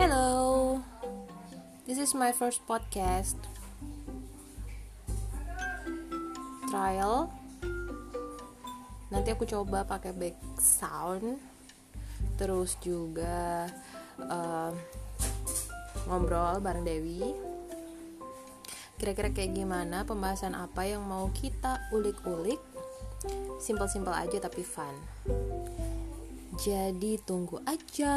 Hello, this is my first podcast trial. Nanti aku coba pakai back sound, terus juga uh, ngobrol bareng Dewi. Kira-kira kayak gimana pembahasan apa yang mau kita ulik-ulik? Simple-simple aja tapi fun. Jadi tunggu aja.